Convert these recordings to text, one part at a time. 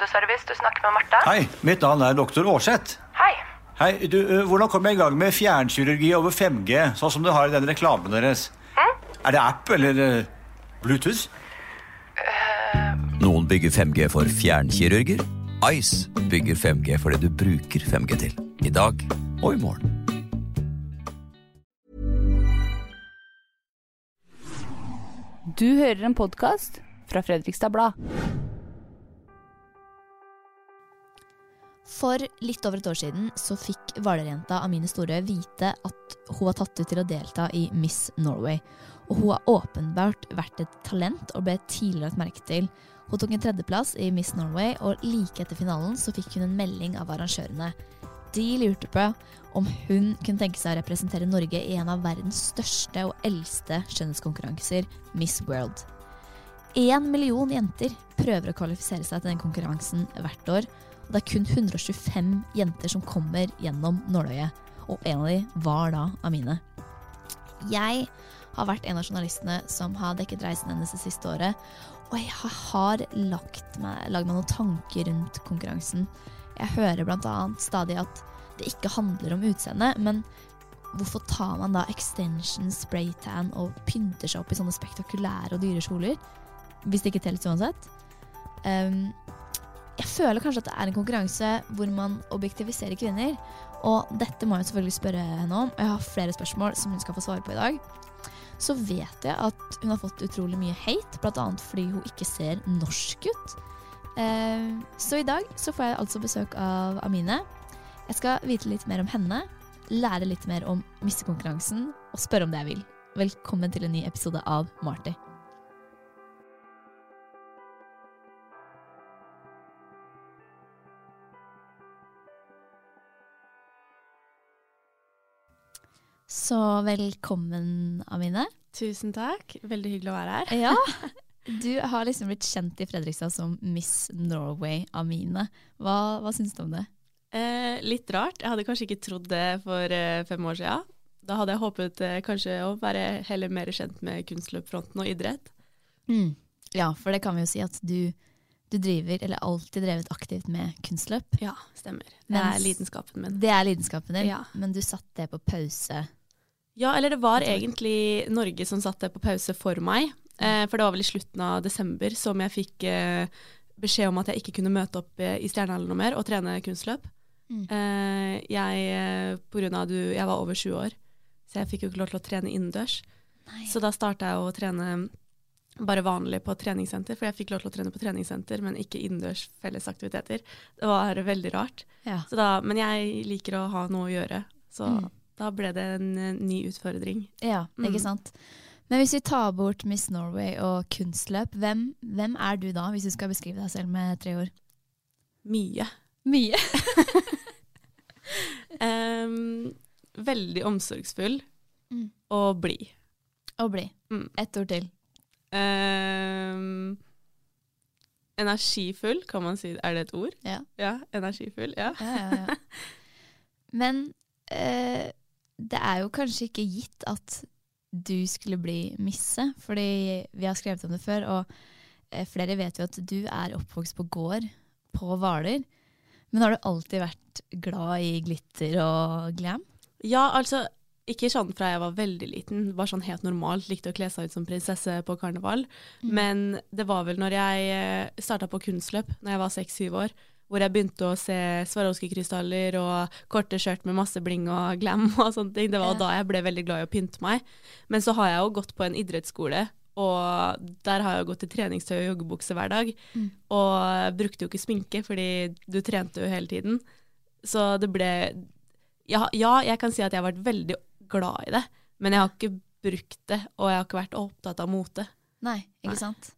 kundeservice. Du snakker med Marte. Hei, mitt navn er doktor Aarseth. Hei. Hei, du, Hvordan kommer jeg i gang med fjernkirurgi over 5G, sånn som du har i den reklamen deres? Er det app eller Bluetooth? Bluetooth? Noen bygger 5G for fjernkirurger. Ice bygger 5G for det du bruker 5G til. I dag og i morgen. Du hører en podkast fra Fredrikstad Blad. For litt over et år siden så fikk Hvaler-jenta Amine Storø vite at hun var tatt ut til å delta i Miss Norway. Og hun har åpenbart vært et talent og ble tidligere lagt merke til. Hun tok en tredjeplass i Miss Norway, og like etter finalen så fikk hun en melding av arrangørene. De lurte på om hun kunne tenke seg å representere Norge i en av verdens største og eldste skjønnhetskonkurranser, Miss World. Én million jenter prøver å kvalifisere seg til den konkurransen hvert år. Det er kun 125 jenter som kommer gjennom nåløyet. Og en av de var da Amine. Jeg har vært en av journalistene som har dekket reisen hennes det siste året. Og jeg har lagt meg, meg noen tanker rundt konkurransen. Jeg hører bl.a. stadig at det ikke handler om utseende, men hvorfor tar man da extension, spraytan og pynter seg opp i sånne spektakulære og dyre kjoler? Hvis det ikke telles uansett. Um, jeg føler kanskje at det er en konkurranse hvor man objektiviserer kvinner. Og dette må jeg selvfølgelig spørre henne om, og jeg har flere spørsmål som hun skal få svare på i dag. Så vet jeg at hun har fått utrolig mye hate, bl.a. fordi hun ikke ser norsk ut. Eh, så i dag så får jeg altså besøk av Amine. Jeg skal vite litt mer om henne, lære litt mer om missekonkurransen og spørre om det jeg vil. Velkommen til en ny episode av Marty. Så velkommen, Amine. Tusen takk. Veldig hyggelig å være her. Ja, Du har liksom blitt kjent i Fredrikstad som Miss Norway Amine. Hva, hva syns du om det? Eh, litt rart. Jeg hadde kanskje ikke trodd det for eh, fem år siden. Da hadde jeg håpet eh, kanskje å være heller mer kjent med kunstløpfronten og idrett. Mm. Ja, for det kan vi jo si at du, du driver, eller alltid drevet aktivt med kunstløp. Ja, stemmer. Det Mens- er lidenskapen min. Det er lidenskapen din, Ja. men du satte det på pause. Ja, eller det var egentlig Norge som satte på pause for meg. Eh, for det var vel i slutten av desember som jeg fikk eh, beskjed om at jeg ikke kunne møte opp eh, i Stjernehallen noe mer og trene kunstløp. Mm. Eh, jeg, eh, på grunn av du, jeg var over 20 år, så jeg fikk jo ikke lov til å trene innendørs. Så da starta jeg å trene bare vanlig på treningssenter, for jeg fikk lov til å trene på treningssenter, men ikke innendørs fellesaktiviteter. Det var veldig rart. Ja. Så da, men jeg liker å ha noe å gjøre, så Mm. Da ble det en eh, ny utfordring. ja, Mm. ikke sant. Men hvis vi tar bort Miss Norway og kunstløp, hvem, hvem er du da, hvis du skal beskrive deg selv med tre ord? Mye. Mye. um, veldig omsorgsfull Mm. og blid. Og bli. Mm. Ett ord til. Um, energifull, kan man si. Er det et ord? Ja. Ja, energifull. Ja. Ja, ja, ja. Men eh, det er jo kanskje ikke gitt at du skulle bli misse, fordi vi har skrevet om det før, og eh, flere vet jo at du er oppvokst på gård på Hvaler. Men har du alltid vært glad i glitter og glam? ja, altså ikke sånn fra jeg var veldig liten, var sånn helt normalt, likte å kle seg ut som prinsesse på karneval. Mm. Men det var vel når jeg starta på kunstløp, når jeg var seks-syv år, hvor jeg begynte å se Swarovski-krystaller og korte skjørt med masse bling og glam og sånne ting. Det var da jeg ble veldig glad i å pynte meg. Men så har jeg jo gått på en idrettsskole, og der har jeg jo gått i treningstøy og joggebukse hver dag. Mm. Og brukte jo ikke sminke, fordi du trente jo hele tiden. Så det ble ja, ja, jeg kan si at jeg har vært veldig glad i det, men jeg har ikke brukt det, og jeg har ikke vært opptatt av mote. Nei, ikke Nei. sant?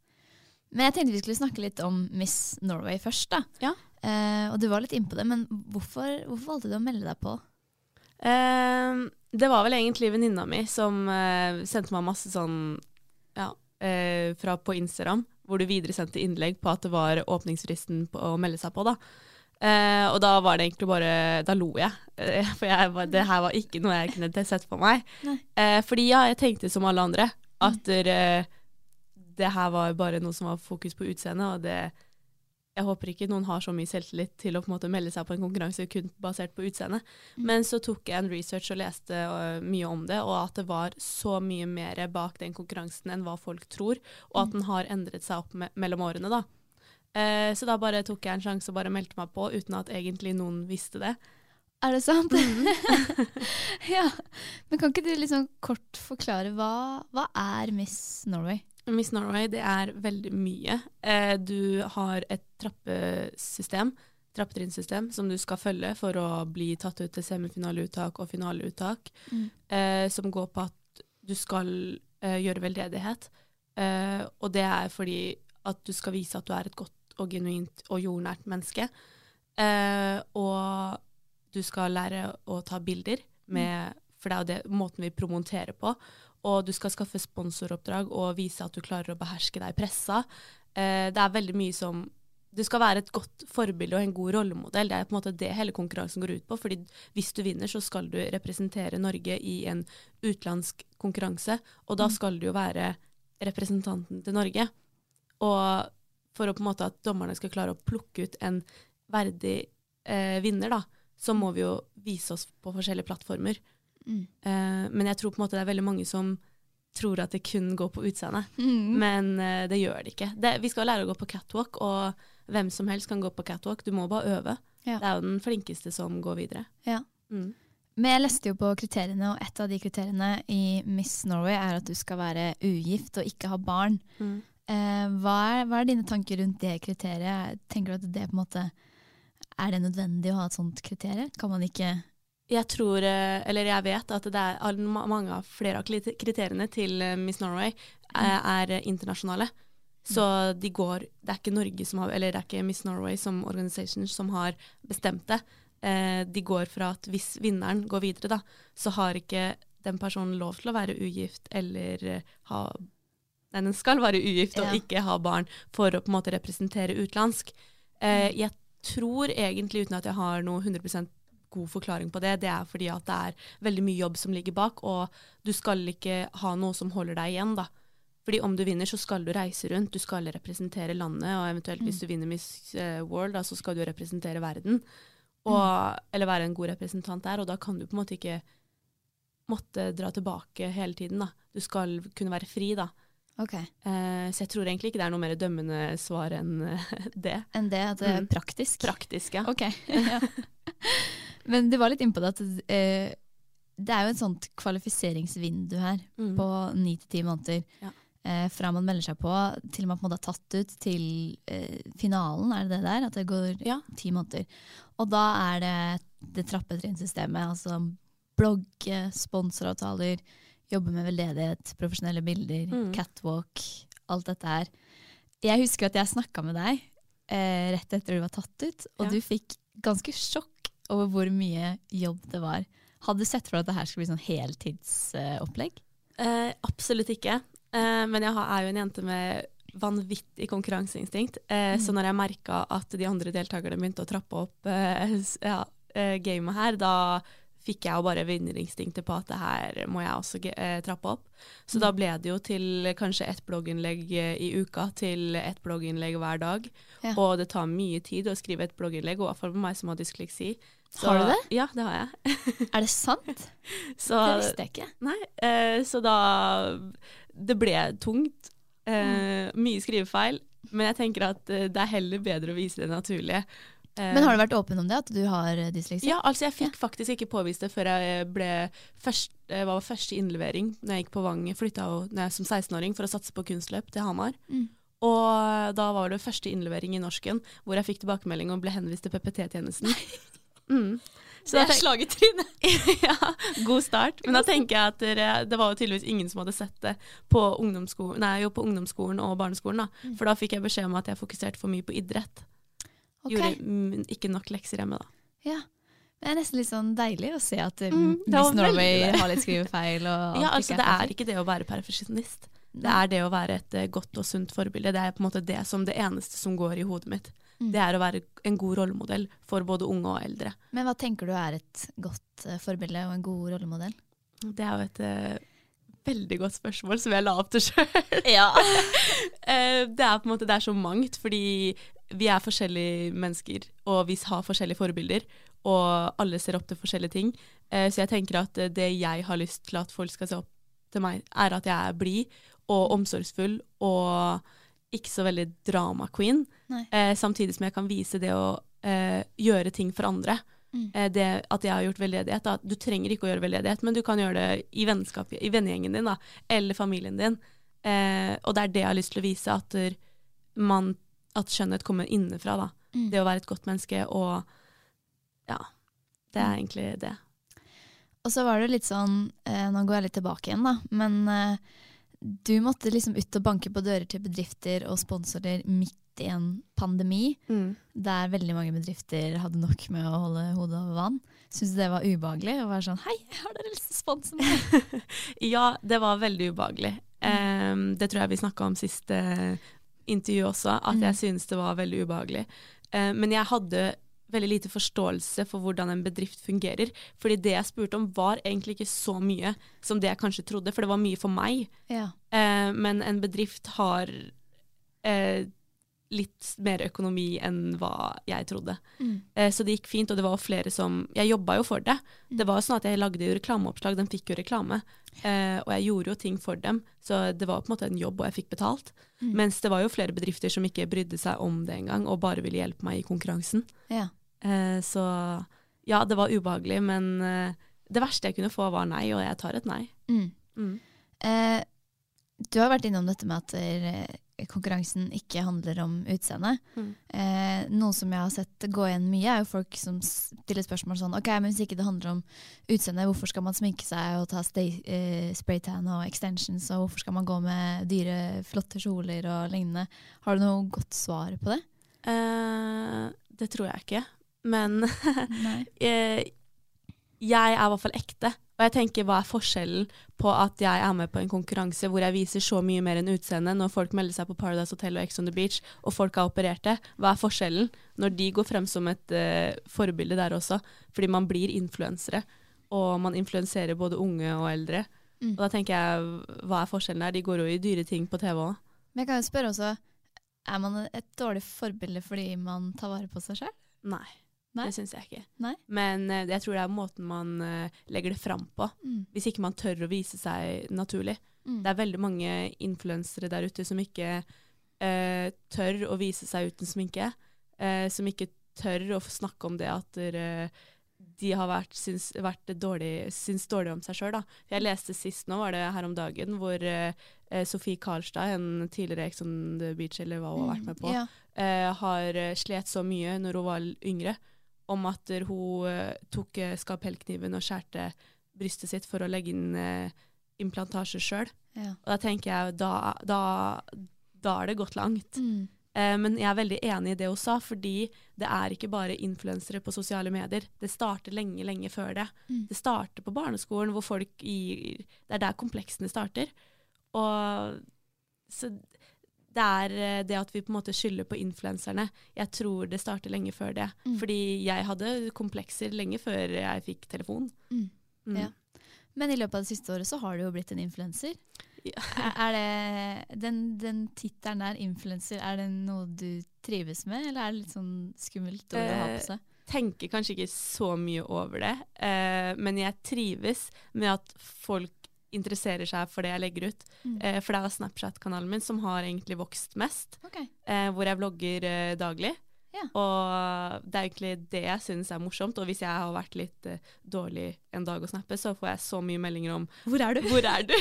Men jeg tenkte vi skulle snakke litt om Miss Norway først. da. Ja. Eh, og du var litt innpå det, men hvorfor, hvorfor valgte du å melde deg på? Uh, det var vel egentlig venninna mi som uh, sendte meg masse sånn ja, uh, fra på Instagram, hvor du videresendte innlegg på at det var åpningsfristen på å melde seg på. da. Og da var det egentlig bare Da lo jeg. For jeg, var- det her var ikke noe jeg kunne sett på meg. Fordi ja, jeg tenkte som alle andre at eh, det her var bare noe som var fokus på utseendet, og det jeg håper ikke noen har så mye selvtillit til å på en måte melde seg på en konkurranse kun basert på utseende. Men så tok jeg en research og leste øh, mye om det, og at det var så mye mer bak den konkurransen enn hva folk tror, og at den har endret seg opp me mellom årene. da. Eh, så da bare tok jeg en sjanse og bare meldte meg på, uten at egentlig noen visste det. Er det sant? ja. Men kan ikke du liksom kort forklare hva, hva er Miss Norway? Miss Norway, det er veldig mye. Eh, du har et trappesystem, trappetrinnsystem, som du skal følge for å bli tatt ut til semifinaleuttak og finaleuttak, Mm. eh, som går på at du skal eh, gjøre veldedighet. Eh, og det er fordi at du skal vise at du er et godt og genuint og jordnært menneske. Eh, og du skal lære å ta bilder, med, for det er jo det måten vi promoterer på. Og du skal skaffe sponsoroppdrag og vise at du klarer å beherske deg i pressa. Eh, det er veldig mye som Du skal være et godt forbilde og en god rollemodell. Det er på en måte det hele konkurransen går ut på. fordi hvis du vinner, så skal du representere Norge i en utenlandsk konkurranse. Og da skal du jo være representanten til Norge. Og for å på en måte at dommerne skal klare å plukke ut en verdig eh, vinner, da, så må vi jo vise oss på forskjellige plattformer. Mm. Eh, men jeg tror på en måte det er veldig mange som tror at det kun går på utseende. Mm. Men uh, det gjør det ikke. Det, vi skal lære å gå på catwalk, og hvem som helst kan gå på catwalk. Du må bare øve. Ja. Det er jo den flinkeste som går videre. Ja. Mm. Men jeg leste jo på kriteriene, og et av de kriteriene i Miss Norway er at du skal være ugift og ikke ha barn. Mm. Eh, hva, er, hva er dine tanker rundt det kriteriet? Tenker du at det på en måte Er det nødvendig å ha et sånt kriterium? Kan man ikke Jeg tror, eh, eller jeg vet at det er mange av flere av kriteriene til eh, Miss Norway er, er eh, internasjonale. Så de går Det er ikke Norge som har Eller det er ikke Miss Norway som organisation som har bestemt det. De går fra at hvis vinneren går videre, da, så har ikke den personen lov til å være ugift eller ha Nei, den skal være ugift og Ja. ikke ha barn for å på en måte representere utenlandsk. Eh, jeg tror egentlig, uten at jeg har noe 100 god forklaring på det, det er fordi at det er veldig mye jobb som ligger bak, og du skal ikke ha noe som holder deg igjen, da. Fordi om du vinner, så skal du reise rundt, du skal representere landet, og eventuelt hvis du vinner Miss eh, World, da, så skal du representere verden. Og, Eller være en god representant der, og da kan du på en måte ikke måtte dra tilbake hele tiden, da. Du skal kunne være fri, da. Ok. Eh, så jeg tror egentlig ikke det er noe mer dømmende svar enn eh, det. Enn det at det er Mm. praktisk? Praktisk, ja. Ok. ja. Men du var litt innpå det at eh, det er jo et sånt kvalifiseringsvindu her Mm. på ni til ti måneder. Ja. Eh, fra man melder seg på til man på en måte er tatt ut til eh, finalen, er det det der? At det går Ja. ti måneder. Og da er det det trappetrinnsystemet. Altså blogge, sponsoravtaler, jobbe med veldedighet, profesjonelle bilder, Mm. catwalk, alt dette her. Jeg husker at jeg snakka med deg eh, rett etter du var tatt ut, og Ja. du fikk ganske sjokk over hvor mye jobb det var. Hadde du sett for deg at det her skulle bli sånn heltidsopplegg? Eh, absolutt ikke. Eh, men jeg har- er jo en jente med vanvittig konkurranseinstinkt. Eh, Så når jeg merka at de andre deltakerne begynte å trappe opp eh, ja, eh, gamet her, da fikk jeg jo bare vinnerinstinktet på at det her må jeg også eh, trappe opp. Så da ble det jo til kanskje ett blogginnlegg eh, i uka til ett blogginnlegg hver dag. Ja. Og det tar mye tid å skrive et blogginnlegg, og i hvert fall for meg som har dysleksi. Så- Har du det? Ja, det har jeg. Er det sant? Så, Det visste jeg ikke. Nei, eh, så da Det ble tungt. Eh, Mye skrivefeil. Men jeg tenker at eh, det er heller bedre å vise det naturlige. Eh, Men har du vært åpen om det, at du har eh, dysleksi? Ja, altså jeg fikk faktisk ikke påvist det før jeg ble først, var første innlevering når jeg gikk på Vang. Flytta jeg som 16-åring for å satse på kunstløp til Hamar. Mm. Og da var det første innlevering i norsken hvor jeg fikk tilbakemelding og ble henvist til PPT-tjenesten. Mm. Det er slag i trynet. ja, god start. Men da tenker jeg at det, det var jo tydeligvis ingen som hadde sett det på ungdomsskolen, nei, jo på ungdomsskolen og barneskolen. da. Mm. For da fikk jeg beskjed om at jeg fokuserte for mye på idrett. Ok. Gjorde ikke nok lekser hjemme da. Ja. Det er nesten litt sånn deilig å se at Mm, mm, Miss Norway har litt skrivefeil. Og Ja, altså Det er ikke det å være perfeksjonist. Det er det å være et eh, godt og sunt forbilde. Det er på en måte det som det eneste som går i hodet mitt. Mm. Det er å være en god rollemodell for både unge og eldre. Men hva tenker du er et godt eh, forbilde og en god rollemodell? Det er jo et uh, veldig godt spørsmål som jeg la opp til sjøl. Ja. Det er på en måte det er så mangt, fordi vi er forskjellige mennesker, og vi har forskjellige forbilder, og alle ser opp til forskjellige ting. Eh, så jeg tenker at eh, det jeg har lyst til at folk skal se opp til meg, er at jeg er blid og omsorgsfull og ikke så veldig drama queen. Eh, samtidig som jeg kan vise det å eh, gjøre ting for andre. Mm. Eh, det at jeg har gjort veldedighet. Da. Du trenger ikke å gjøre veldedighet, men du kan gjøre det i i vennegjengen din da, eller familien din. Eh, og det er det jeg har lyst til å vise, at, man, at skjønnhet kommer innenfra. Da. Mm. Det å være et godt menneske og Ja. Det er Mm. egentlig det. Og så var det litt sånn, eh, nå går jeg litt tilbake igjen da, men eh, du måtte liksom ut og banke på dører til bedrifter og sponsorer midt i en pandemi, Mm. der veldig mange bedrifter hadde nok med å holde hodet over vann. Syns du det var ubehagelig å være sånn hei, har dere lyst til å sponse meg? Ja, det var veldig ubehagelig. Um, det tror jeg vi snakka om sist intervju også, at Mm. jeg synes det var veldig ubehagelig. Eh, men jeg hadde veldig lite forståelse for hvordan en bedrift fungerer. Fordi det jeg spurte om var egentlig ikke så mye som det jeg kanskje trodde, for det var mye for meg. Ja. Eh, men en bedrift har eh, litt mer økonomi enn hva jeg trodde. Mm. Eh, så det gikk fint, og det var flere som Jeg jobba jo for det. Det var sånn at jeg lagde jo reklameoppslag, de fikk jo reklame. Eh, og jeg gjorde jo ting for dem, så det var på en måte en jobb, og jeg fikk betalt. Mm. Mens det var jo flere bedrifter som ikke brydde seg om det engang, og bare ville hjelpe meg i konkurransen. Ja. Eh, så ja, det var ubehagelig, men eh, det verste jeg kunne få, var nei, og jeg tar et nei. Mm. Mm. Eh, du har vært innom dette med at eh, konkurransen ikke handler om utseende. Mm. Eh, noe som jeg har sett gå igjen mye, er jo folk som stiller spørsmål sånn Ok, men hvis ikke det handler om utseende, hvorfor skal man sminke seg og ta stay, eh, spraytan og extensions, og hvorfor skal man gå med dyre, flotte kjoler og lignende? Har du noe godt svar på det? Eh, det tror jeg ikke. Men Nei. eh, jeg er i hvert fall ekte. Og jeg tenker, hva er forskjellen på at jeg er med på en konkurranse hvor jeg viser så mye mer enn utseende, når folk melder seg på Paradise Hotel og Ex on the Beach, og folk har operert det? Hva er forskjellen når de går frem som et uh, forbilde der også? Fordi man blir influensere, og man influenserer både unge og eldre. Mm. Og da tenker jeg, hva er forskjellen der? De går jo i dyre ting på TV òg. Men jeg kan jo spørre også, er man et dårlig forbilde fordi man tar vare på seg sjøl? Nei, Nei? det syns jeg ikke. Nei? Men uh, jeg tror det er måten man uh, legger det fram på. Mm. Hvis ikke man tør å vise seg naturlig. Mm. Det er veldig mange influensere der ute som ikke uh, tør å vise seg uten sminke. Som ikke tør å snakke om det at de har vært, syns, vært dårlig, syns dårlig om seg sjøl. Jeg leste sist nå, var det her om dagen, hvor Sofie Karlstad, en tidligere Ex on the Beach eller hva hun har vært med på, Ja. eh, har slet så mye når hun var yngre, om at hun eh, tok eh, skalpellkniven og skjærte brystet sitt for å legge inn implantasje implantasjer sjøl. Ja. Og da tenker jeg, da, da, da er det gått langt. Mm. Eh, men jeg er veldig enig i det hun sa, fordi det er ikke bare influensere på sosiale medier. Det starter lenge, lenge før det. Mm. Det starter på barneskolen, hvor folk gir Det er der kompleksene starter. Og så det er eh, det at vi på en måte skylder på influenserne. Jeg tror det starter lenge før det. Mm. Fordi jeg hadde komplekser lenge før jeg fikk telefon. Mm. Mm. Ja. Men i løpet av det siste året så har du jo blitt en influenser. Ja. Er- Er det den, den tittelen der, influenser, er det noe du trives med, eller er det litt sånn skummelt ord å ha på seg? tenker kanskje ikke så mye over det, eh, men jeg trives med at folk interesserer seg for det jeg legger ut. Mm. Eh, for det er Snapchat-kanalen min som har egentlig vokst mest, okay. eh, hvor jeg vlogger eh, daglig. Ja. Og det er egentlig det jeg syns er morsomt. Og hvis jeg har vært litt uh, dårlig en dag å snappe, så får jeg så mye meldinger om 'Hvor er du?' Hvor er du?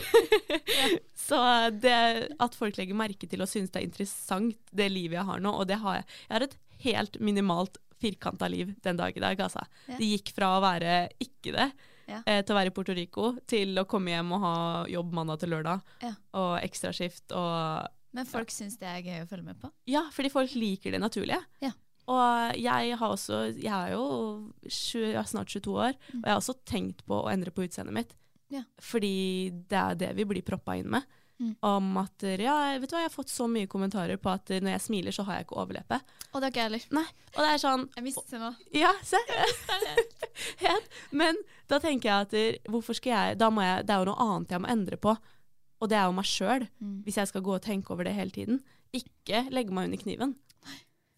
Så det at folk legger merke til og syns det er interessant, det livet jeg har nå, og det har jeg. Jeg har et helt minimalt firkanta liv den dag i dag, altså. Ja. Det gikk fra å være ikke det, Ja. eh, til å være i Puerto Rico, til å komme hjem og ha jobb mandag til lørdag, Ja. og ekstraskift og Men folk syns det er gøy å følge med på. Ja, fordi folk liker det naturlige. Ja. Og jeg har også Jeg er jo 20, jeg er snart 22 år, og jeg har også tenkt på å endre på utseendet mitt. Ja. Fordi det er det vi blir proppa inn med. Mm. Om at ja, vet du hva, jeg har fått så mye kommentarer på at når jeg smiler, så har jeg ikke overleppe. Og det har ikke jeg heller. Nei, og det er sånn Jeg mistet det nå. Ja, se. Men da tenker jeg at det- hvorfor skal jeg Da må jeg Det er jo noe annet jeg må endre på. Og det er jo meg sjøl, Mm. hvis jeg skal gå og tenke over det hele tiden. Ikke legge meg under kniven.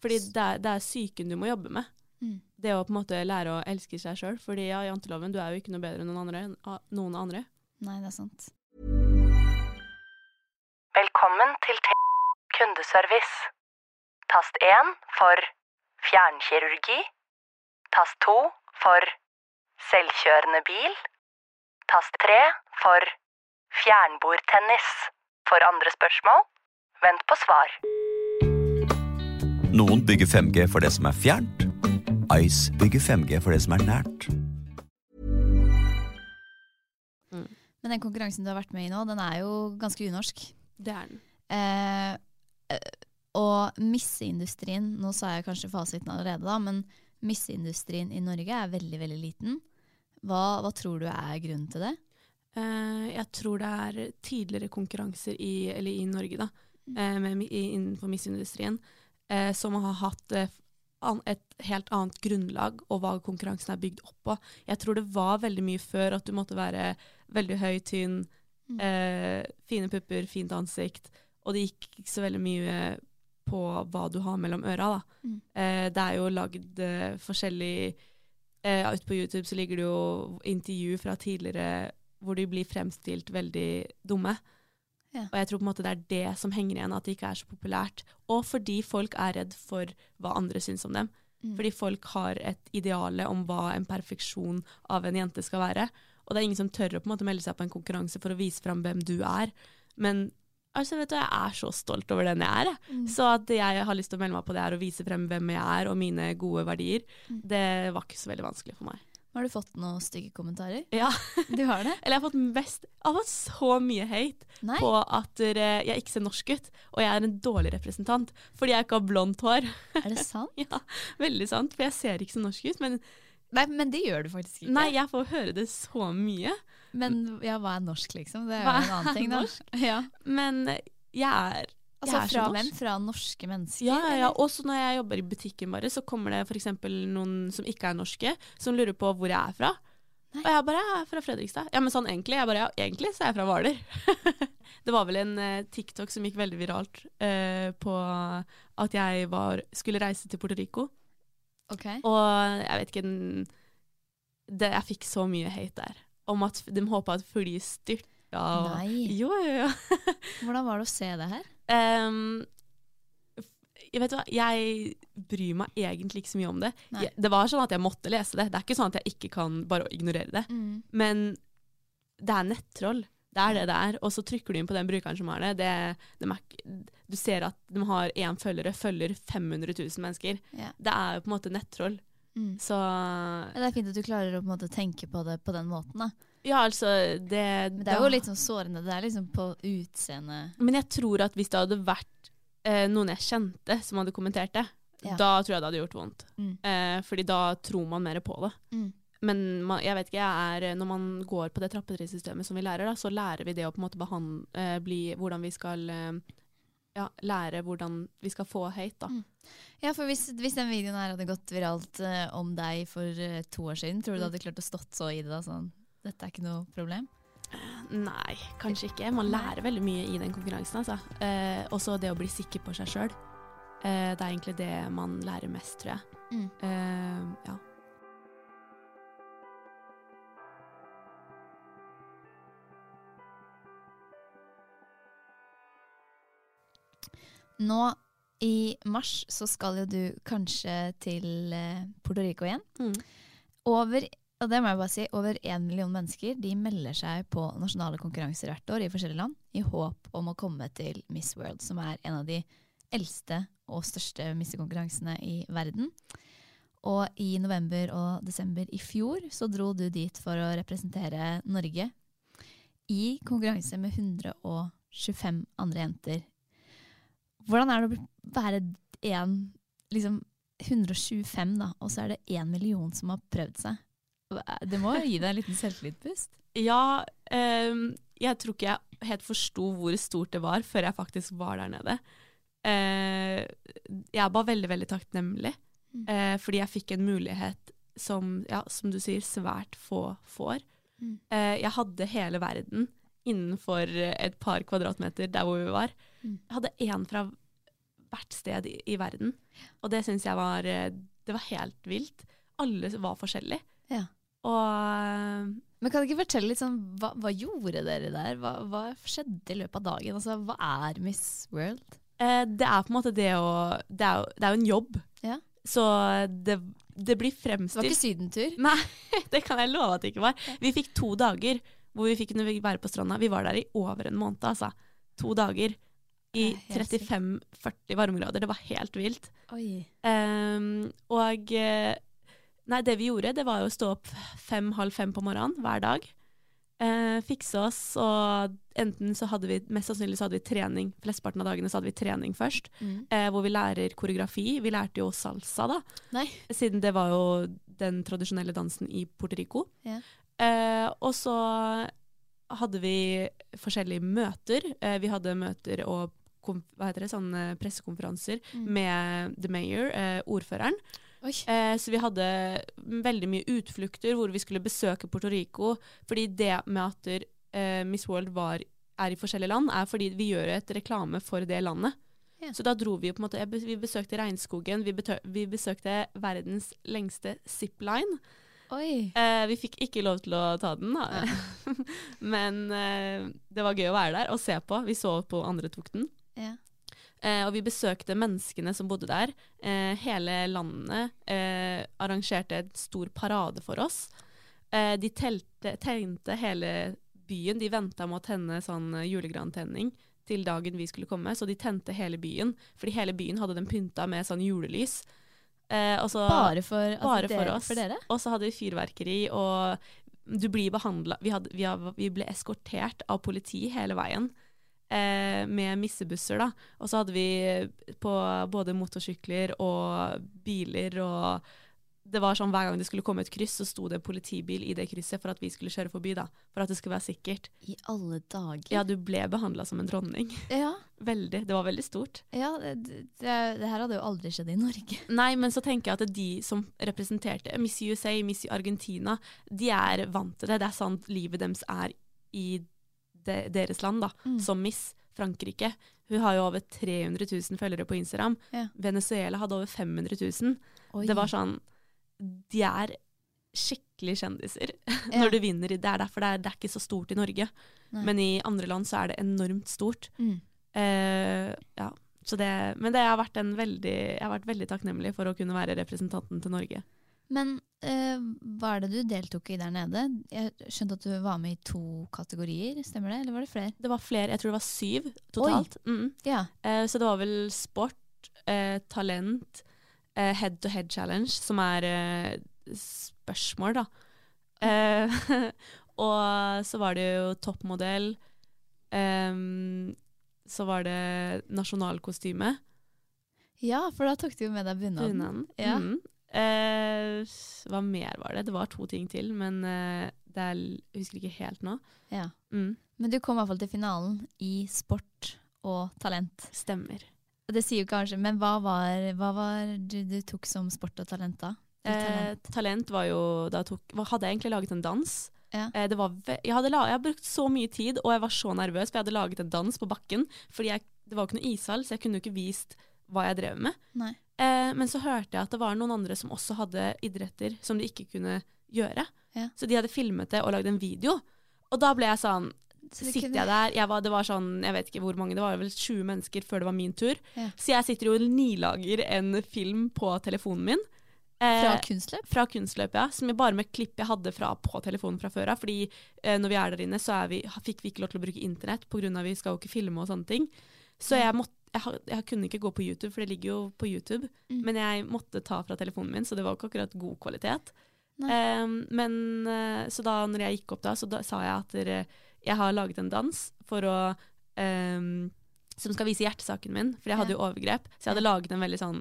Fordi det er, det er psyken du må jobbe med. Mm. Det å på en måte lære å elske seg sjøl. Fordi ja, janteloven, du er jo ikke noe bedre enn noen andre. Noen andre. Nei, det er sant. Velkommen til T kundeservice. Tast 1 for fjernkirurgi. Tast 2 for selvkjørende bil. Tast 3 for fjernbordtennis. For andre spørsmål, vent på svar. Noen bygger 5G for det som er fjernt. Ice bygger 5G for det som er nært. Men den konkurransen du har vært med i nå, den er jo ganske unorsk. Det er den. Eh, eh, og misseindustrien, nå sa jeg kanskje fasiten allerede, da, men misseindustrien i Norge er veldig, veldig liten. Hva, hva tror du er grunnen til det? Eh, jeg tror det er tidligere konkurranser i, eller i Norge, da, eh, med, i, innenfor misseindustrien, eh, som har hatt eh, et helt annet grunnlag og hva konkurransen er bygd opp på. Jeg tror det var veldig mye før at du måtte være veldig høy, tynn, eh, fine pupper, fint ansikt, og det gikk ikke så veldig mye på hva du har mellom øra. Da. Mm. Eh, det er jo lagd eh, forskjellig eh, Ute på YouTube så ligger det jo intervju fra tidligere hvor de blir fremstilt veldig dumme. Ja. Og jeg tror på en måte det er det som henger igjen, at det ikke er så populært. Og fordi folk er redd for hva andre syns om dem. Mm. Fordi folk har et ideale om hva en perfeksjon av en jente skal være. Og det er ingen som tør å på en måte melde seg på en konkurranse for å vise fram hvem du er. Men altså, vet du, jeg er så stolt over den jeg er. Mm. Så at jeg har lyst til å melde meg på det her og vise frem hvem jeg er og mine gode verdier, Mm. det var ikke så veldig vanskelig for meg. Har du fått noen stygge kommentarer? Ja. Du har det? Eller jeg har fått mest Jeg har fått så mye hate Nei. på at jeg ikke ser norsk ut, og jeg er en dårlig representant fordi jeg ikke har blondt hår. Er det sant? ja, veldig sant, for jeg ser ikke så norsk ut. Men Nei, men det gjør du faktisk ikke. nei, jeg får høre det så mye. Men ja, hva er norsk, liksom? Det er Hva jo en annen ting, da. Ja. Men jeg er Altså jeg er fra hvem? Fra norske mennesker? Ja, ja, ja. eller? Også når jeg jobber i butikken bare, så kommer det f.eks. noen som ikke er norske, som lurer på hvor jeg er fra. Nei. Og jeg bare jeg er fra Fredrikstad. Ja, men sånn egentlig. Jeg bare ja, egentlig så er jeg fra Hvaler. det var vel en uh, TikTok som gikk veldig viralt uh, på at jeg var, skulle reise til Puerto Rico. Ok. Og jeg vet ikke det, Jeg fikk så mye hate der. Om at de håpa at flyet styrta. og- Nei. Jo, jo, jo. Hvordan var det å se det her? Um, jeg vet hva, jeg bryr meg egentlig ikke så mye om det. Jeg, det var sånn at jeg måtte lese det. Det er ikke sånn at jeg ikke kan bare ignorere det. Mm. Men det er nettroll. Det er det det er. Og så trykker du inn på den brukeren som har det. det, de er, du ser at de har én følgere, følger 500 000 mennesker. Ja. Det er jo på en måte nettroll. Mm. Så Det er fint at du klarer å på måte tenke på det på den måten. da. ja, altså det Men det er jo litt sånn sårende. Det er liksom på utseendet Men jeg tror at hvis det hadde vært eh, noen jeg kjente som hadde kommentert det, Ja. da tror jeg det hadde gjort vondt. Mm. Eh, fordi da tror man mer på det. Mm. Men man, jeg vet ikke, er, når man går på det trappetrinn-systemet som vi lærer, da, så lærer vi det å på en måte behandle, eh, bli, hvordan vi skal eh, ja, lære hvordan vi skal få hate. Da. Mm. Ja, for hvis, hvis den videoen her hadde gått viralt eh, om deg for eh, to år siden, tror du du Mm. hadde klart å stått så i det da? Sånn, dette er ikke noe problem? Nei, kanskje ikke. Man lærer veldig mye i den konkurransen. Altså. Eh, også det å bli sikker på seg sjøl. Eh, det er egentlig det man lærer mest, tror jeg. Mm. Ja. Nå i mars så skal jo du kanskje til eh, Puerto Rico igjen. Mm. Over, og det må jeg bare si, over én million mennesker de melder seg på nasjonale konkurranser hvert år i forskjellige land i håp om å komme til Miss World, som er en av de eldste og største missekonkurransene i verden. Og i november og desember i fjor så dro du dit for å representere Norge i konkurranse med 125 andre jenter. Hvordan er det å være en liksom 125, da, og så er det én million som har prøvd seg? Det må gi deg en liten selvtillitpust? Ja, Um, jeg tror ikke jeg helt forsto hvor stort det var før jeg faktisk var der nede. Uh, jeg bare veldig, veldig takknemlig, Mm. uh, fordi jeg fikk en mulighet som, ja, som du sier, svært få får. Mm. Uh, jeg hadde hele verden innenfor et par kvadratmeter der hvor vi var. Mm. Jeg hadde én fra hvert sted i, i verden, og det syns jeg var eh, Det var helt vilt. Alle var forskjellige. Ja. Og Men kan du ikke fortelle litt sånn, hva, hva gjorde dere der? Hva, hva skjedde i løpet av dagen? Altså, hva er Miss World? Eh, det er på en måte det å Det er jo, det er jo en jobb. Ja. Så det, det blir fremstilt Det var ikke sydentur? Nei, det kan jeg love at det ikke var. Vi fikk to dager hvor vi fikk kunne være på stranda. Vi var der i over en måned, altså. To dager. I Det er helt sykt. 35-40 varmegrader. Det var helt vilt. Ehm, og eh, Nei, det vi gjorde, det var jo å stå opp fem-halv fem på morgenen hver dag. Uh, fikse oss, og enten så hadde vi Mest sannsynlig så hadde vi trening. Flesteparten av dagene så hadde vi trening først, Mm. Uh, hvor vi lærer koreografi. Vi lærte jo salsa, da. Nei. Siden det var jo den tradisjonelle dansen i Puerto Rico. Ja. Eh, og så hadde vi forskjellige møter. Eh, vi hadde møter og hva heter det, sånne pressekonferanser Mm. med the mayor, eh, ordføreren. Eh, så vi hadde veldig mye utflukter hvor vi skulle besøke Puerto Rico. Fordi det med at eh, Miss World var, er i forskjellige land, er fordi vi gjør et reklame for det landet. Ja. Så da dro vi på en måte Vi besøkte regnskogen, vi, vi besøkte verdens lengste zipline. Eh, vi fikk ikke lov til å ta den, da. Men eh, det var gøy å være der og se på. Vi så på andre tok den. Ja. Eh, og vi besøkte menneskene som bodde der. Eh, hele landet eh, arrangerte en stor parade for oss. Eh, de telte, tente hele byen. De venta med å tenne sånn julegrantenning til dagen vi skulle komme, så de tente hele byen. Fordi hele byen hadde den pynta med sånn julelys. Eh, også, Bare for, altså, bare for dere, oss. for dere? Og så hadde vi fyrverkeri, og du blir behandla vi, vi, vi ble eskortert av politi hele veien. Eh, med missebusser, da. Og så hadde vi på både motorsykler og biler og Det var sånn hver gang det skulle komme et kryss, så sto det en politibil i det krysset for at vi skulle kjøre forbi, da. For at det skulle være sikkert. I alle dager. Ja, du ble behandla som en dronning. Ja, Veldig. Det var veldig stort. ja det, det, det her hadde jo aldri skjedd i Norge. Nei, men så tenker jeg at de som representerte Miss USA, Miss Argentina, de er vant til det. Det er sant livet deres er i de, deres land, da. Mm. Som Miss Frankrike. Hun har jo over 300 000 følgere på Instagram. Ja. Venezuela hadde over 500 000. Oi. Det var sånn De er skikkelig kjendiser Ja. når du vinner. Det er derfor det er, det er ikke så stort i Norge. Nei. Men i andre land så er det enormt stort. Mm. Uh, ja. Så det, men det har vært en veldig, jeg har vært veldig takknemlig for å kunne være representanten til Norge. Men uh, hva er det du deltok i der nede? Jeg skjønte at du var med i to kategorier, stemmer det? Eller var det flere? Det var flere, jeg tror det var syv totalt. Mm. Ja. Uh, så det var vel sport, talent, head to head challenge, som er eh, spørsmål, da. Eh, og så var det jo toppmodell. så var det nasjonalkostyme. ja, for da tok du jo med deg bunaden. Ja. Mm. Eh, hva mer var det? Det var to ting til, men eh, det er, jeg husker ikke helt nå. Ja. Mm. Men du kom i hvert fall til finalen i sport og talent. Stemmer. Det sier jo kanskje, men hva var, hva var du, du tok som sport og talent da? Talent. Eh, talent. var jo Da tok, hadde jeg egentlig laget en dans. Ja. Eh, det var jeg, hadde la jeg hadde brukt så mye tid, og jeg var så nervøs, for jeg hadde laget en dans på bakken. Fordi jeg, det var jo ikke noe ishall, så jeg kunne jo ikke vist hva jeg drev med. Eh, men så hørte jeg at det var noen andre som også hadde idretter som de ikke kunne gjøre. Ja. Så de hadde filmet det og lagd en video. Og da ble jeg sånn Sitter jeg der, jeg var, det var sånn, jeg vet ikke hvor mange, det var vel 20 mennesker før det var min tur. Ja. Så jeg sitter jo og nilager en film på telefonen min. Eh, Fra kunstløp? Fra kunstløp, ja. Som jeg bare med klipp jeg hadde fra, på telefonen fra før av. Fordi eh, når vi er der inne, så er vi, fikk vi ikke lov til å bruke internett pga. vi skal jo ikke filme og sånne ting. Så jeg måtte jeg, jeg kunne ikke gå på YouTube, for det ligger jo på YouTube. Mm. Men jeg måtte ta fra telefonen min, så det var ikke akkurat god kvalitet. Ehm, men eh, Så da når jeg gikk opp da, så da sa jeg at dere, jeg har laget en dans for å um, Som skal vise hjertesaken min, for jeg hadde jo overgrep. Så jeg hadde laget en veldig sånn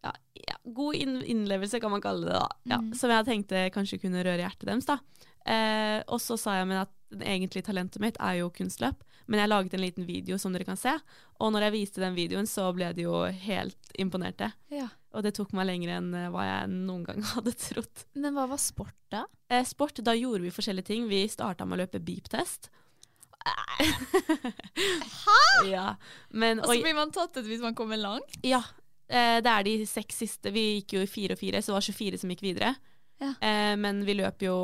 ja, ja, god innlevelse, kan man kalle det. da ja, Mm. Som jeg tenkte kanskje kunne røre hjertet deres. da eh, Og så sa jeg men at det egentlige talentet mitt er jo kunstløp, men jeg laget en liten video som dere kan se. Og når jeg viste den videoen, så ble de jo helt imponerte. Ja. Og det tok meg lenger enn eh, hva jeg noen gang hadde trodd. Men hva var sport, da? Eh, sport, da gjorde vi forskjellige ting. Vi starta med å løpe beep-test. Hæ?! Ja, men, Og så blir man tatt ut hvis man kommer langt? Ja. Eh, det er de seks siste. Vi gikk jo i fire og fire, så det var 24 som gikk videre. Ja. Eh, men vi løp jo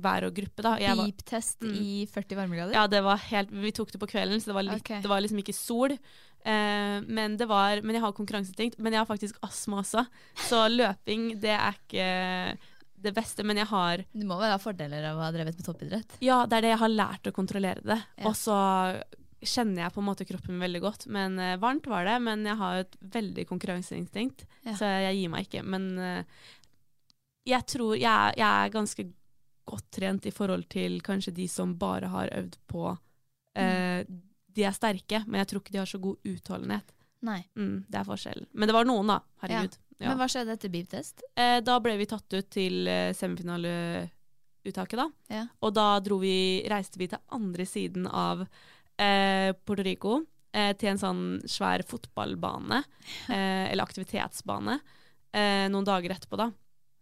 hver og gruppe, da. Beep-test Mm. i 40 varmegrader? Ja, det var helt Vi tok det på kvelden, så det var, litt, okay. det var liksom ikke sol. Eh, men det var Men jeg har konkurranseinstinkt, men jeg har faktisk astma også. Så løping, det er ikke det beste, men jeg har Du må vel ha fordeler av å ha drevet med toppidrett? Ja, det er det jeg har lært å kontrollere det. Ja. Og så kjenner jeg på en måte kroppen min veldig godt. Men eh, varmt var det, men jeg har et veldig konkurranseinstinkt, Ja. så jeg gir meg ikke. Men eh, jeg tror jeg, jeg er ganske godt trent i forhold til kanskje de som bare har øvd på eh, De er sterke, men jeg tror ikke de har så god utholdenhet. Nei. Mm, det er forskjellen. Men det var noen, da. Herregud. Ja. Men hva skjedde etter beep-test? Eh, da ble vi tatt ut til eh, semifinaleuttaket, da. Ja. Og da vi, reiste vi til andre siden av eh, Puerto Rico. Eh, til en sånn svær fotballbane, eh, eller aktivitetsbane, eh, noen dager etterpå, da.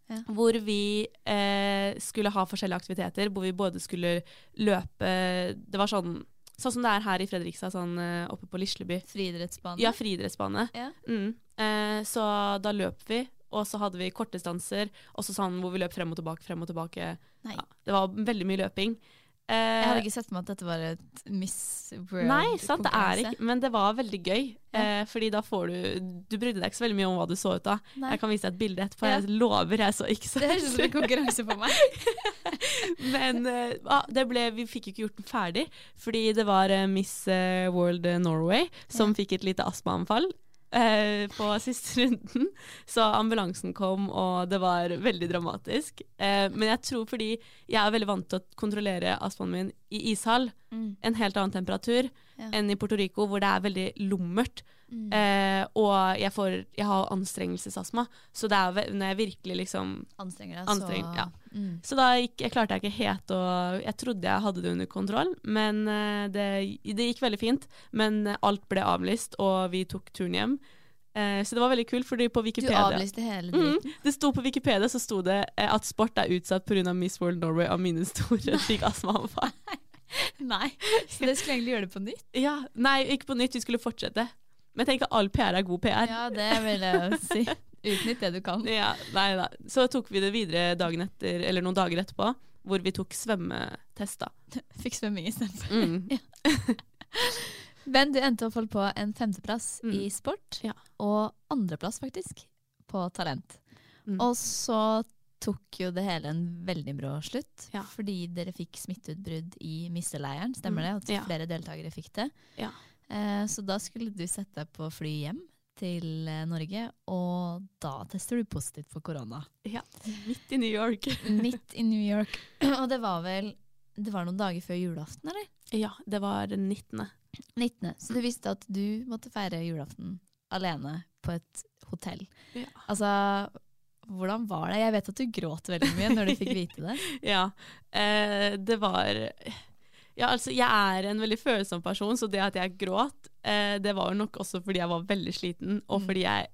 Ja. Hvor vi eh, skulle ha forskjellige aktiviteter, hvor vi både skulle løpe Det var sånn Sånn som det er her i Fredrikstad, sånn eh, oppe på Lisleby. Friidrettsbane? Ja, friidrettsbane. Ja. Mm. Eh, så da løp vi, og så hadde vi kortdistanser, og så sånn hvor vi løp frem og tilbake, frem og tilbake. Ja, det var veldig mye løping. Eh, Jeg hadde ikke sett for meg at dette var et Miss World-konkurranse. Nei, sant, det er ikke, men det var veldig gøy. Eh, fordi da får du Du brydde deg ikke så veldig mye om hva du så ut av. Nei. Jeg kan vise deg et bilde etterpå. Ja. Jeg lover, jeg så ikke så Det høres ut som en konkurranse på meg. Men uh, det ble, vi fikk jo ikke gjort den ferdig, fordi det var uh, Miss eh, World Norway som fikk et lite astmaanfall. Uh, på siste runden. Så ambulansen kom, og det var veldig dramatisk. Uh, men jeg tror fordi jeg er veldig vant til å kontrollere astmaen min i ishall, Mm. en helt annen temperatur Ja. enn i Puerto Rico, hvor det er veldig lummert. Mm. Eh, og jeg, får, jeg har anstrengelsesastma, så det er når jeg virkelig liksom Anstrenger deg, Anstreng, så ja. mm. Så da gikk, jeg klarte jeg ikke helt å Jeg trodde jeg hadde det under kontroll, men eh, det, det gikk veldig fint. Men eh, alt ble avlyst, og vi tok turen hjem. Eh, så det var veldig kult, fordi på Du avlyste hele Mm, det sto på Wikipedia så sto det eh, at sport er utsatt pga. Miss World Norway av mine store fikk astmaanfall. Nei. Så det skulle egentlig gjøre det på nytt? Ja, nei, ikke på nytt, vi skulle fortsette. Men jeg tenker all PR er god PR. Ja, det vil jeg si. Utnytt det du kan. Ja, nei da. Så tok vi det videre dagen etter, eller noen dager etterpå, hvor vi tok svømmetest, da. Fikk svømming istedenfor. Mm. Men du endte opp på en femteplass Mm. i sport, Ja. og andreplass faktisk på talent. Mm. Og så tok jo det hele en veldig brå slutt, Ja. fordi dere fikk smitteutbrudd i misseleiren, stemmer det? Mm. At Ja. flere deltakere fikk det. Ja. Eh, så da skulle du sette deg på fly hjem til eh, Norge, og da tester du positivt for korona. Ja, midt i New York. Midt i New York. Og det var vel det var noen dager før julaften, eller? Ja, det var den 19. 19. Så du visste at du måtte feire julaften alene på et hotell. Ja. Altså, hvordan var det? Jeg vet at du gråt veldig mye når du fikk vite det. Ja, eh, det var Ja, altså, jeg er en veldig følsom person, så det at jeg gråt, eh, det var jo nok også fordi jeg var veldig sliten, og Mm. fordi jeg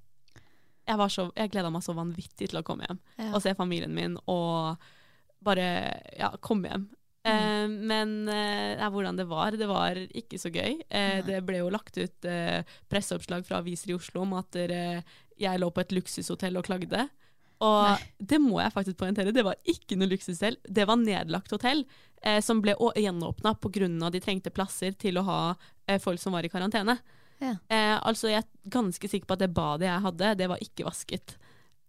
Jeg, så- jeg gleda meg så vanvittig til å komme hjem Ja. og se familien min og bare ja, komme hjem. Eh, men eh, hvordan det var, det var ikke så gøy. Eh, det ble jo lagt ut eh, presseoppslag fra aviser i Oslo om at jeg lå på et luksushotell og klagde. Og det må jeg faktisk poengtere, det var ikke noe luksushotell. Det var nedlagt hotell eh, som ble gjenåpna pga. de trengte plasser til å ha eh, folk som var i karantene. Ja. Eh, altså Jeg er ganske sikker på at det badet jeg hadde, det var ikke vasket.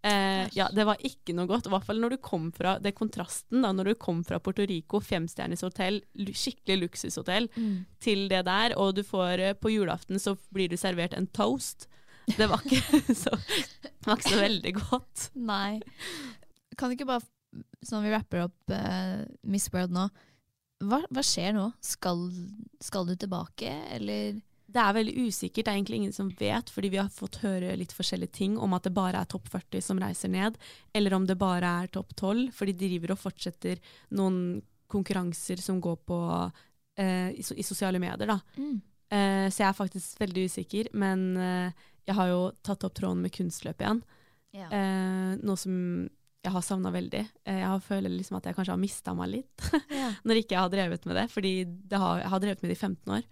Eh, ja, det var ikke noe godt. I hvert fall når du kom fra det kontrasten da, når du kom fra Puerto Rico, femstjerners hotell, skikkelig luksushotell, Mm. til det der, og du får eh, på julaften så blir du servert en toast. Det var ikke så, det var ikke så veldig godt. Nei. Kan du ikke bare, sånn vi rapper opp uh, Miss World nå, hva, hva skjer nå? Skal, skal du tilbake, eller? Det er veldig usikkert, det er egentlig ingen som vet, fordi vi har fått høre litt forskjellige ting om at det bare er topp 40 som reiser ned, eller om det bare er topp 12, for de driver og fortsetter noen konkurranser som går på uh, i, i sosiale medier, da. Mm. Uh, så jeg er faktisk veldig usikker, men eh, jeg har jo tatt opp tråden med kunstløp igjen. Ja. Eh, noe som jeg har savna veldig. Eh, jeg føler liksom at jeg kanskje har mista meg litt Ja. når ikke jeg har drevet med det. Fordi det har, jeg har drevet med det i 15 år.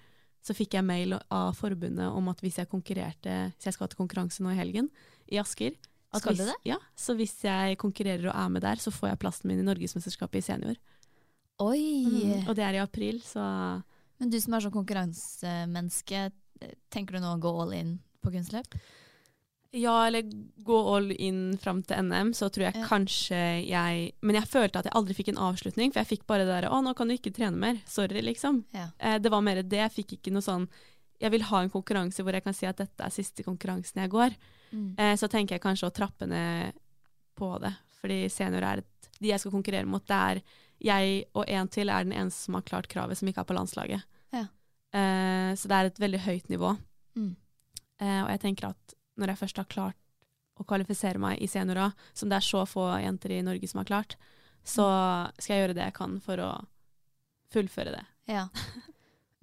Så fikk jeg mail av forbundet om at hvis jeg konkurrerte Så jeg skal til konkurranse nå i helgen i Asker. Skal du det? Ja, så hvis jeg konkurrerer og er med der, så får jeg plassen min i Norgesmesterskapet i senior. Oi! Mm, og det er i april, så Men du som er sånn konkurransemenneske, tenker du nå å gå all in på kunstløp? Ja, eller gå all in fram til NM, så tror jeg Ja. kanskje jeg Men jeg følte at jeg aldri fikk en avslutning, for jeg fikk bare det der 'Å, nå kan du ikke trene mer'. Sorry, liksom. Ja. Eh, det var mer det. Jeg fikk ikke noe sånn Jeg vil ha en konkurranse hvor jeg kan si at dette er siste konkurransen jeg går. Mm. Eh, så tenker jeg kanskje å trappe ned på det. Fordi senior er et De jeg skal konkurrere mot, det er jeg og en til er den eneste som har klart kravet, som ikke er på landslaget. Ja. Eh, så det er et veldig høyt nivå. Mm. Eh, og jeg tenker at når jeg først har klart å kvalifisere meg i seniora, som det er så få jenter i Norge som har klart, så skal jeg gjøre det jeg kan for å fullføre det. Ja.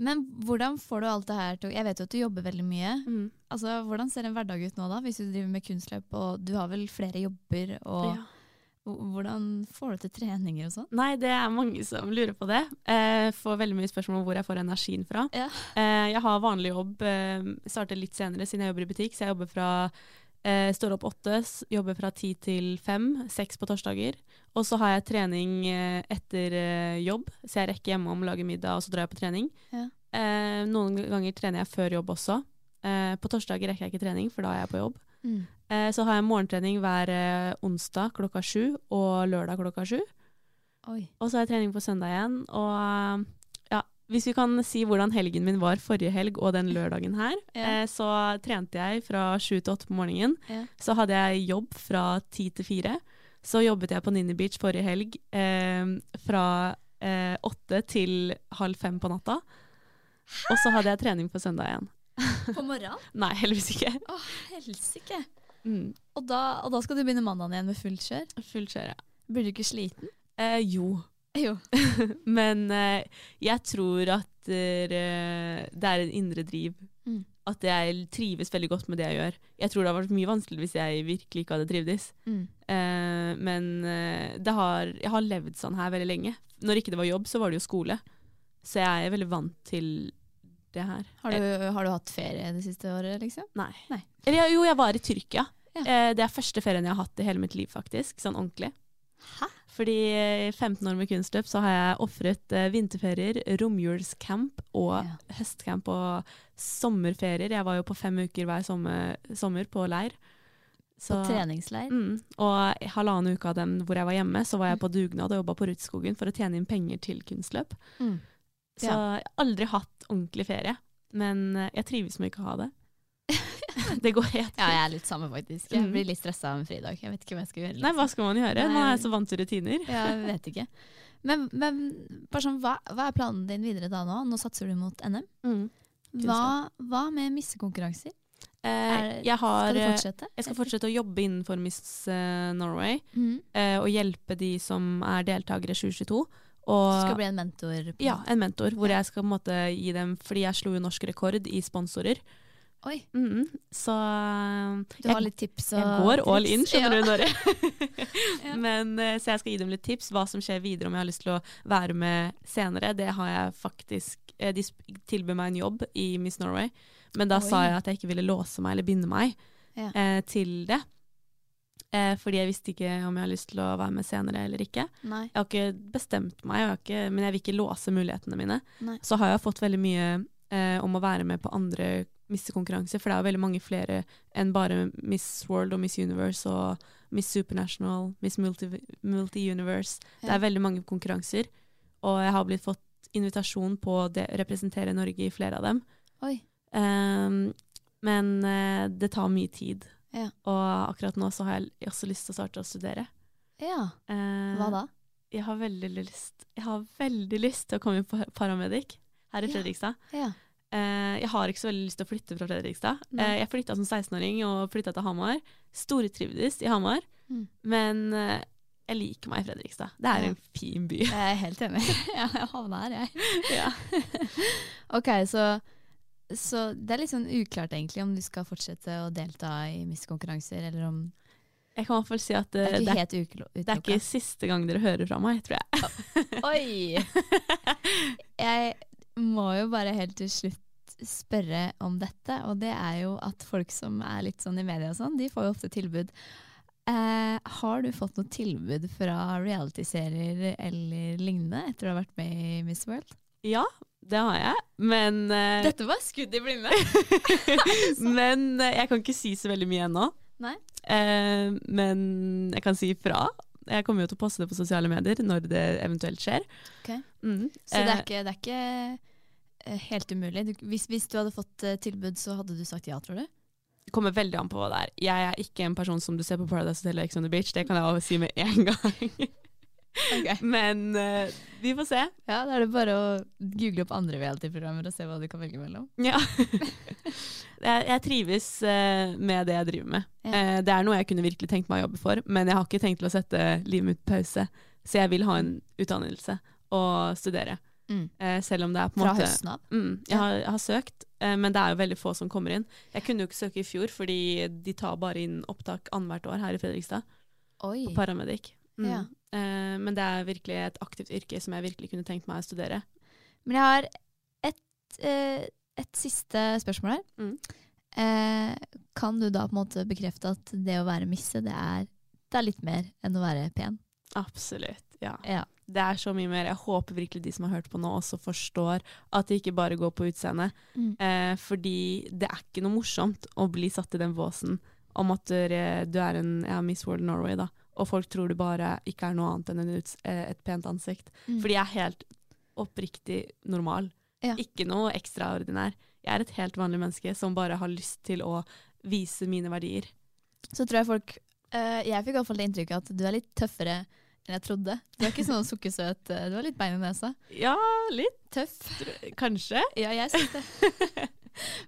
Men hvordan får du alt det her til Jeg vet jo at du jobber veldig mye. Mm. Altså, Hvordan ser en hverdag ut nå, da, hvis du driver med kunstløp, og du har vel flere jobber, og Ja. Hvordan får du til treninger og sånn? Nei, det er mange som lurer på det. Jeg får veldig mye spørsmål om hvor jeg får energien fra. Ja. Eh, jeg har vanlig jobb, jeg starter litt senere siden jeg jobber i butikk, så jeg jobber fra eh, står opp åtte, jobber fra ti til fem, seks på torsdager. Og så har jeg trening eh, etter eh, jobb, så jeg rekker hjemom, lager middag, og så drar jeg på trening. Ja. Eh, noen ganger trener jeg før jobb også. Eh, på torsdager rekker jeg ikke trening, for da er jeg på jobb. Mm. Eh, så har jeg morgentrening hver eh, onsdag klokka sju og lørdag klokka sju. Og så har jeg trening på søndag igjen. Og ja, hvis vi kan si hvordan helgen min var forrige helg og den lørdagen her, Ja. eh, så trente jeg fra sju til åtte på morgenen. Ja. Så hadde jeg jobb fra ti til fire. Så jobbet jeg på Ninni Beach forrige helg eh, fra eh, åtte til halv fem på natta. Og så hadde jeg trening på søndag igjen. På morgenen? Nei, heldigvis ikke. Å, helsike. Mm. Og, da- og da skal du begynne mandagen igjen med fullt kjør? Fullt kjør, ja. Blir du ikke sliten? Eh, jo. Jo. Men eh, jeg tror at eh, det er en indre driv. Mm. At jeg trives veldig godt med det jeg gjør. Jeg tror det hadde vært mye vanskeligere hvis jeg virkelig ikke hadde trivdes. Mm. Eh, men eh, det har, jeg har levd sånn her veldig lenge. Når ikke det var jobb, så var det jo skole. Så jeg er veldig vant til det her. Har du, har du hatt ferie det siste året, liksom? Nei. Nei. Eller jo, jeg var i Tyrkia. Ja. Eh, det er første ferien jeg har hatt i hele mitt liv, faktisk. Sånn ordentlig. Hæ? Fordi i 15 år med kunstløp så har jeg ofret eh, vinterferier, romjulscamp og Ja. høstcamp og sommerferier. Jeg var jo på fem uker hver sommer, sommer på leir. På treningsleir? Mm, og halvannen uke av dem hvor jeg var hjemme, så var jeg på dugnad og jobba på Rudskogen for å tjene inn penger til kunstløp. Mm. Så jeg har aldri hatt ordentlig ferie. Men eh, jeg trives med ikke å ha det. det går helt fint. Ja, jeg er litt samme, faktisk. Jeg Mm. blir litt stressa av en fridag. Jeg vet ikke hva jeg skal gjøre. Nei, hva skal man gjøre? Nå er jeg så vant til rutiner. ja, Jeg vet ikke. Men, men sånn, hva, hva er planen din videre da nå? Nå satser du mot NM. Mm. Hva, hva med missekonkurranser? Eh, jeg, har, skal eh, fortsette? jeg skal fortsette å jobbe innenfor Miss eh, Norway Mm. eh, og hjelpe de som er deltakere 2022. Du Og, skal bli en mentor? På ja, en mentor, hvor jeg skal på en måte gi dem Fordi jeg slo jo norsk rekord i sponsorer. Oi, Mhm, så du har litt tips og Jeg går all in, skjønner Ja. du, Norge. Men, eh, så jeg skal gi dem litt tips. Hva som skjer videre, om jeg har lyst til å være med senere. Det har jeg faktisk eh, De tilbød meg en jobb i Miss Norway, men da Oi. sa jeg at jeg ikke ville låse meg eller binde meg Ja. eh, til det. Eh, fordi jeg visste ikke om jeg har lyst til å være med senere eller ikke. Nei. Jeg har ikke bestemt meg, jeg har ikke, men jeg vil ikke låse mulighetene mine. Nei. Så har jeg fått veldig mye eh, om å være med på andre missekonkurranser, for det er jo veldig mange flere enn bare Miss World og Miss Universe og Miss Supernational, Miss Multi- Multi-Universe. Det er veldig mange konkurranser, og jeg har blitt fått invitasjon på å representere Norge i flere av dem. Ehm, men eh, det tar mye tid. Ja. Og akkurat nå så har jeg også lyst til å starte å studere. Ja. Eh, Hva da? Jeg har veldig lyst Jeg har veldig lyst til å komme inn på paramedic her i Fredrikstad. Ja. Eh, jeg har ikke så veldig lyst til å flytte fra Fredrikstad. Nei. Eh, jeg flytta som 16-åring og flytta til Hamar. Stortrivdes i Hamar, Mm. men jeg liker meg i Fredrikstad. Det er Ja. en fin by. Jeg er helt enig. jeg havna her, jeg. Ja. ok, så, så det er litt sånn uklart egentlig om du skal fortsette å delta i missekonkurranser, eller om Jeg kan i hvert fall si at Det er eh, ikke det, er, det er ikke siste gang dere hører fra meg, tror jeg. Oi! Jeg må jo bare helt til slutt spørre om dette, og det er jo at folk som er litt sånn i media og sånn, de får jo ofte tilbud. Eh, har du fått noe tilbud fra realityserier eller lignende etter å ha vært med i Miss World? Ja, det har jeg, men uh, Dette var skudd i blinde! Men uh, jeg kan ikke si så veldig mye ennå. Nei. Uh, men jeg kan si fra. Jeg kommer jo til å poste det på sosiale medier når det eventuelt skjer. Okay. Mm. Så det er ikke, det er ikke helt umulig. Du, hvis, hvis du hadde fått tilbud, så hadde du sagt ja, tror du? Det kommer veldig an på hva det er. Jeg er ikke en person som du ser på Paradise Hotel og Ex on the Beach, det kan jeg si med en gang. Men uh, vi får se. Ja, Da er det bare å google opp andre reality-programmer og se hva du kan velge mellom. Ja. jeg, jeg trives uh, med det jeg driver med. Ja. Uh, det er noe jeg kunne virkelig tenkt meg å jobbe for, men jeg har ikke tenkt til å sette livet mitt på pause. Så jeg vil ha en utdannelse og studere. Mm. Selv om det er på en Fra måte høsten av? Mm, jeg, har, jeg har søkt, men det er jo veldig få som kommer inn. Jeg kunne jo ikke søke i fjor, fordi de tar bare inn opptak annethvert år her i Fredrikstad. Oi. På paramedic. Mm. Ja. Eh, men det er virkelig et aktivt yrke som jeg virkelig kunne tenkt meg å studere. Men jeg har et, eh, et siste spørsmål her. Mm. Eh, kan du da på en måte bekrefte at det å være misse, det er, det er litt mer enn å være pen? Absolutt, ja. Ja. Det er så mye mer. Jeg håper virkelig de som har hørt på nå, også forstår at det ikke bare går på utseendet. Mm. Eh, fordi det er ikke noe morsomt å bli satt i den båsen om at du er en ja, Miss World Norway, da. Og folk tror du bare ikke er noe annet enn eh, et pent ansikt. Mm. Fordi jeg er helt oppriktig normal. Ja. Ikke noe ekstraordinær. Jeg er et helt vanlig menneske som bare har lyst til å vise mine verdier. Så tror jeg folk uh, Jeg fikk i hvert fall det inntrykket at du er litt tøffere enn jeg trodde. Du er ikke sånn sukkersøt. eh, Du har litt bein i nesa. Ja, litt. Tøff. Kanskje. Ja, jeg syns det.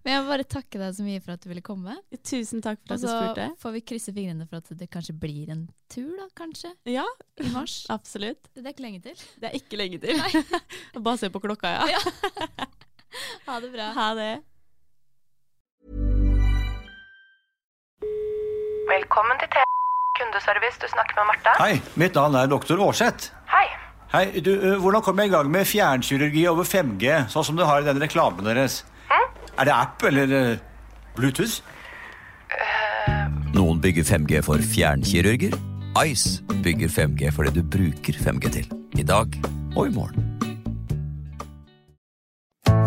Men jeg vil bare takke deg så mye for at du ville komme. Tusen takk for at du så spurte. får vi krysse fingrene for at det kanskje blir en tur, da, kanskje? Ja, I mars. absolutt. Det er ikke lenge til. Det er ikke lenge til. Bare se på klokka, ja. Ha det bra. Ha det. Velkommen til TV kundeservice. Du snakker med Martha. Hei, mitt navn er doktor Aarseth. Hei. Hei, du, Hvordan kommer jeg i gang med fjernkirurgi over 5G, sånn som du har i den reklamen deres? Er det app eller Bluetooth? Noen bygger 5G for fjernkirurger. Ice bygger 5G for det du bruker 5G til. I dag og i morgen.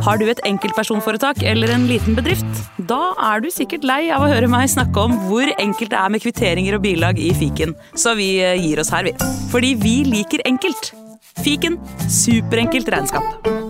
Har du et enkeltpersonforetak eller en liten bedrift? Da er du sikkert lei av å høre meg snakke om hvor enkelt det er med kvitteringer og bilag i fiken, så vi eh, gir oss her, vi. Fordi vi liker enkelt. Fiken superenkelt regnskap.